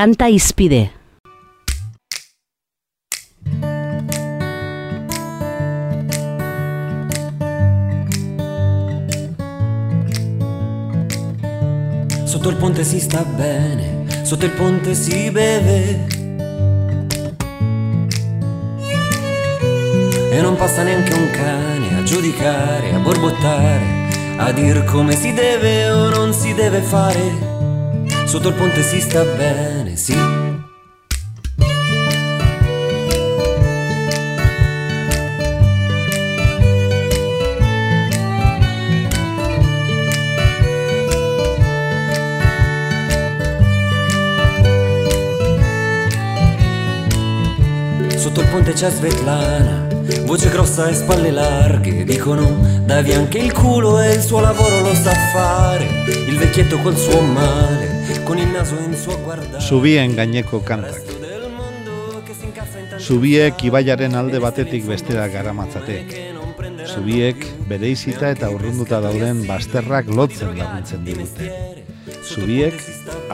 Kanta izpide. Sotto il ponte si sta bene, sotto il ponte si beve. E non passa neanche un cane a giudicare, a borbottare, a dir come si deve o non si deve fare. Sotto il ponte si sta bene, sì. Sotto il ponte c'è Svetlana, voce grossa e spalle larghe. Dicono, davi anche il culo e il suo lavoro lo sa fare. Il vecchietto col suo male, con il naso in suo guardare. Zubien gaineko kantak. Zubiek ibaiaren alde batetik bestera garamatzate. Zubiek bereizita eta urrunduta dauden basterrak lotzen laguntzen digute. Zubiek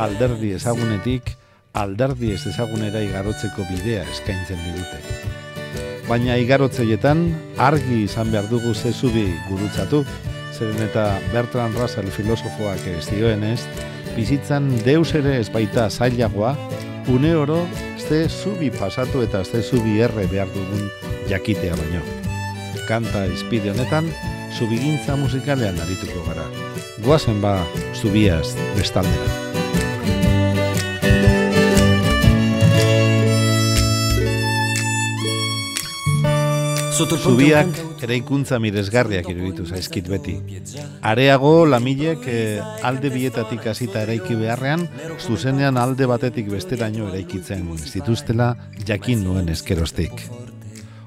alderdi ezagunetik alderdi ez ezagunera igarotzeko bidea eskaintzen digute. Baina igarotzeietan argi izan behar dugu zezubi gurutzatu, zeren eta Bertrand Russell filosofoak ez dioen ez, bizitzan deus ere ez baita zailagoa, une oro ze zubi pasatu eta ze zubi erre behar dugun jakitea baino. Kanta izpide honetan, zubigintza musikalean arituko gara. Goazen ba, zubiaz bestaldera. Zubiak eraikuntza miresgarriak iruditu zaizkit beti. Areago lamilek eh, alde bietatik hasita eraiki beharrean, zuzenean alde batetik besteraino eraikitzen zituztela jakin nuen eskerostik.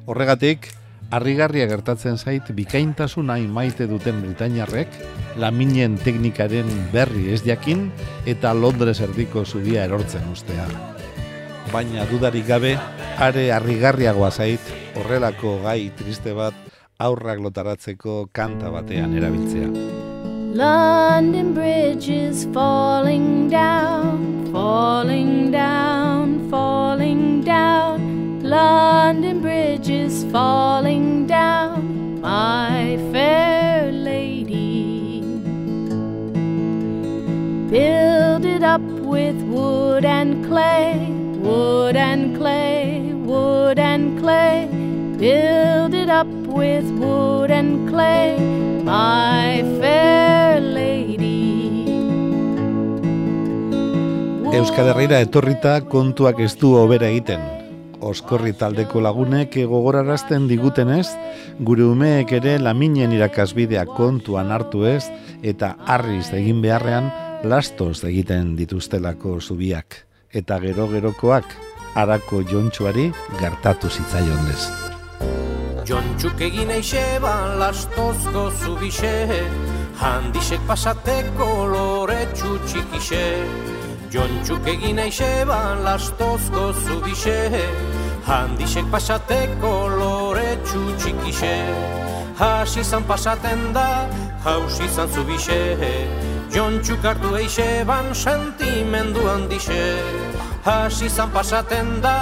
Horregatik, harrigarria gertatzen zait bikaintasun hain maite duten Britainiarrek, laminen teknikaren berri ez jakin eta Londres erdiko zubia erortzen ustea baina dudarik gabe are harrigarriagoa zait horrelako gai triste bat aurrak lotaratzeko kanta batean erabiltzea. London Bridge is falling down, falling down, falling down. London Bridge is falling down, my fair lady. Build it up with wood and clay wood and clay, wood and clay, build with wood and clay, my fair lady. Euskal Herriera etorrita kontuak ez du obera egiten. Oskorri taldeko lagunek gogorarazten digutenez, gure umeek ere laminen irakasbidea kontuan hartu ez eta harriz egin beharrean lastoz egiten dituztelako zubiak eta gero gerokoak arako jontxuari gertatu zitzaion lez. Jontxuk egin eixe ban lastozko zubixe, handisek pasateko lore txutxikixe. Jontxuk egin eixe ban lastozko zubixe, handisek pasateko lore txutxikixe. Hasi zan pasaten da, hausi zan zubixe, Jontxuk hartu eixe ban sentimendu handixe. Hasi zan pasaten da,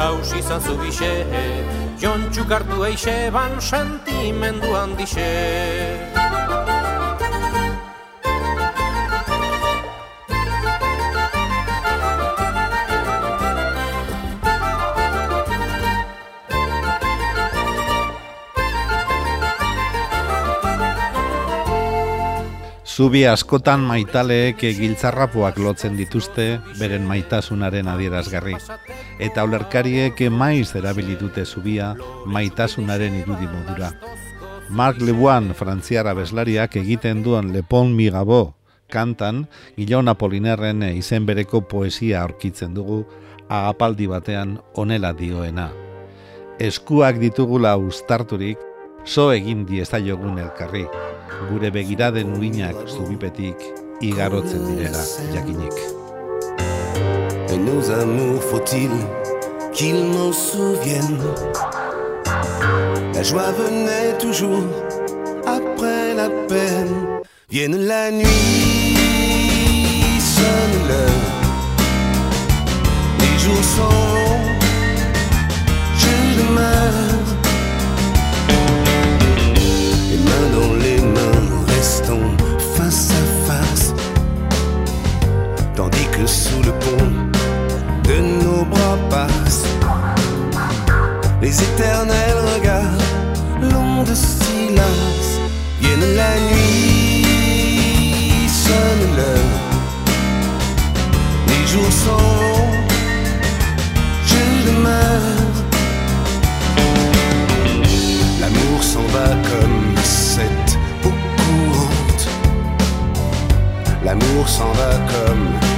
haus izan zubixe Jontxuk hartu eixe ban sentimendu handixe Zubi askotan maitaleek giltzarrapuak lotzen dituzte beren maitasunaren adierazgarri. Eta ulerkariek maiz erabilitute zubia maitasunaren irudi modura. Mark Lebuan, frantziara beslariak egiten duen Lepon Migabo kantan, Gilon Apolinerren izen bereko poesia aurkitzen dugu, agapaldi batean onela dioena. Eskuak ditugula ustarturik, so egin diesta jogun elkarri, gure begiraden urinak zubipetik igarotzen direla jakinik. Et nos amours faut-il qu'il m'en souvienne? La joie venait toujours après la peine. Vienne la nuit, sonne l'heure. Les jours sont longs, je demeure L'amour s'en va comme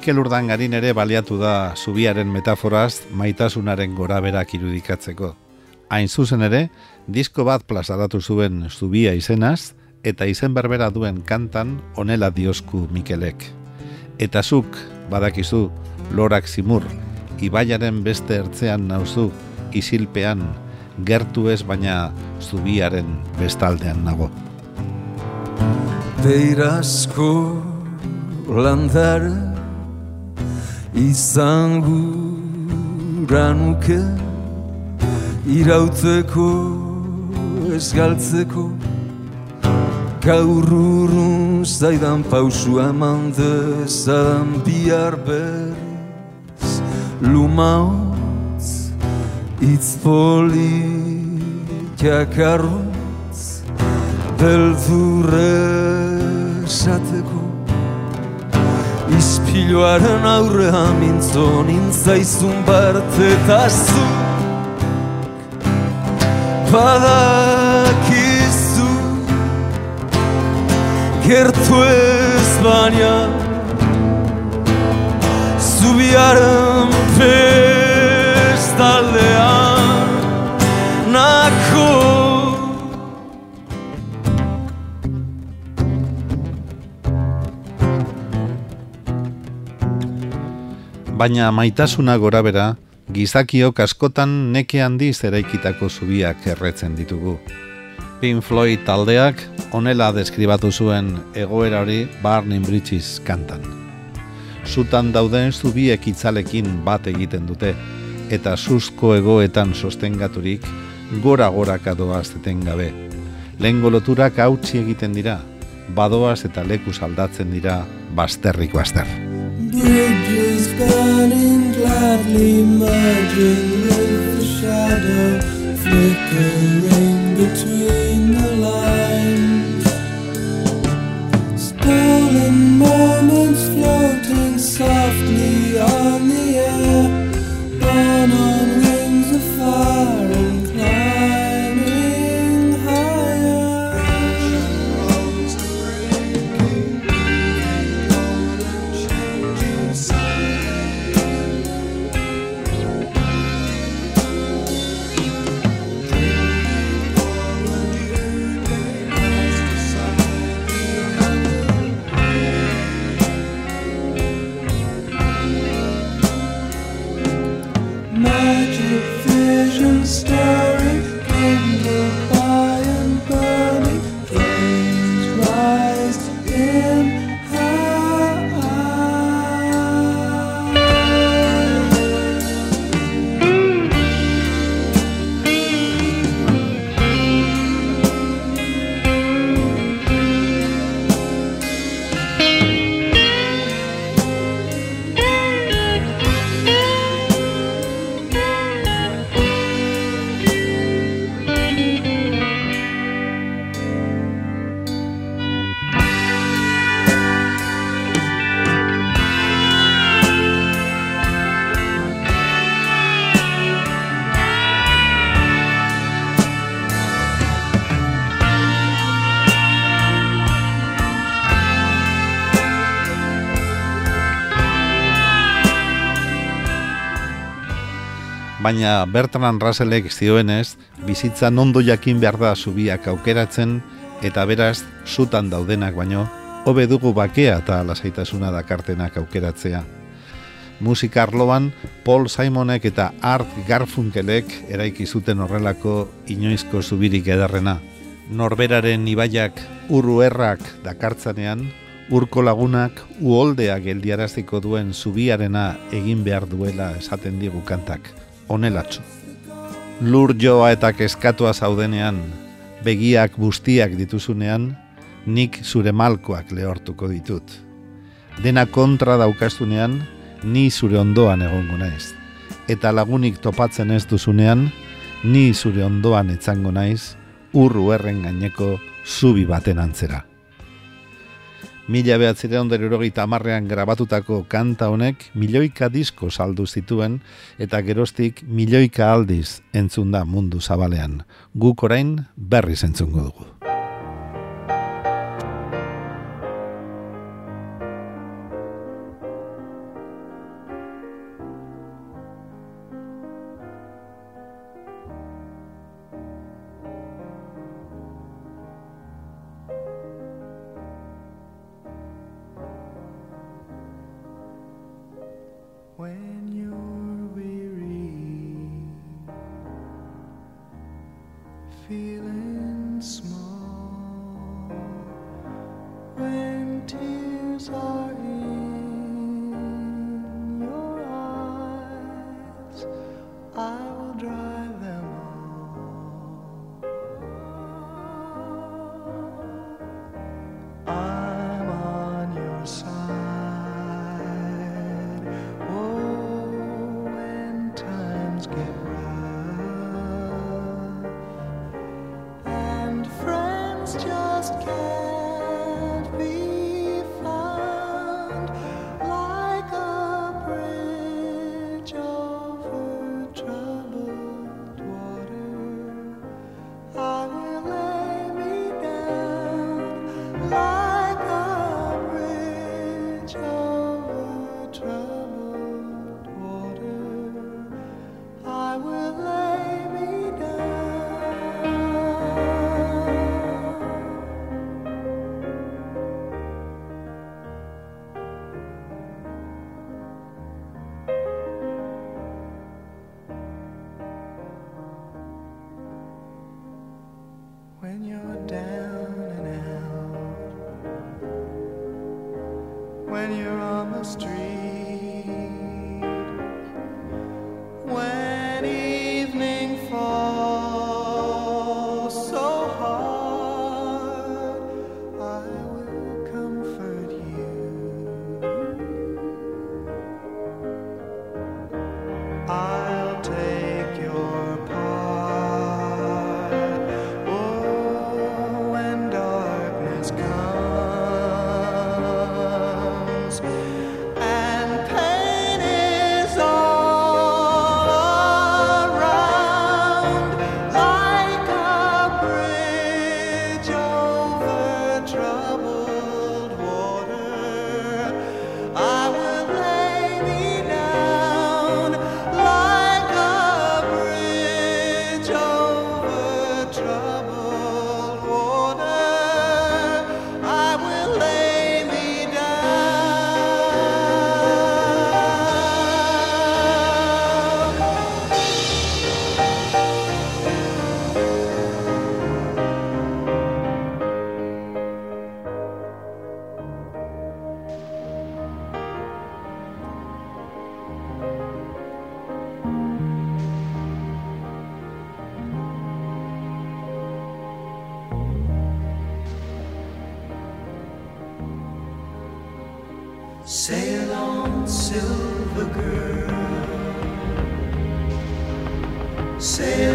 Mikel Urdangarin ere baliatu da zubiaren metaforaz maitasunaren goraberak irudikatzeko. Hain zuzen ere, disko bat plazaratu zuen zubia izenaz, eta izen berbera duen kantan onela diosku Mikelek. Eta zuk, badakizu, lorak zimur, ibaiaren beste ertzean nauzu, isilpean, gertu ez baina zubiaren bestaldean nago. Beirazko landara izan gura nuke irautzeko ez galtzeko. Gaur urrun zaidan pausua eman dezadan bihar berriz. Lumaotz itz politak arrotz beldurre esateko Ispiloaren aurrean mintzo nintzaizun barte eta zuk Badakizu Gertu ez baina Zubiaren Baina maitasuna gorabera, gizakiok askotan neke handiz eraikitako zubiak erretzen ditugu. Pink Floyd taldeak honela deskribatu zuen egoera hori Barney Bridges kantan. Zutan dauden zubiek itzalekin bat egiten dute, eta suzko egoetan sostengaturik gora goraka doaz gabe. Lengo loturak hautsi egiten dira, badoaz eta lekuz aldatzen dira basterrik baster. Bridges gladly, merging with the shadow, flickering between Baina Bertrand Russellek zioenez, bizitza nondo jakin behar da zubiak aukeratzen, eta beraz, zutan daudenak baino, hobe dugu bakea eta lasaitasuna dakartenak aukeratzea. Musika arloan, Paul Simonek eta Art Garfunkelek eraiki zuten horrelako inoizko zubirik edarrena. Norberaren ibaiak urru errak dakartzanean, urko lagunak uoldea geldiaraziko duen zubiarena egin behar duela esaten digu kantak. Onelatxo. Lur joa eta keskatua zaudenean, begiak bustiak dituzunean, nik zure malkoak lehortuko ditut. Dena kontra daukazunean, ni zure ondoan egongo naiz. Eta lagunik topatzen ez duzunean, ni zure ondoan etzango naiz, urru erren gaineko zubi baten antzera. Mila behatzire ondero erogeita amarrean grabatutako kanta honek milioika disko saldu zituen eta gerostik milioika aldiz entzun da mundu zabalean. Guk orain berriz entzungo dugu. when you're weary. feeling. many Say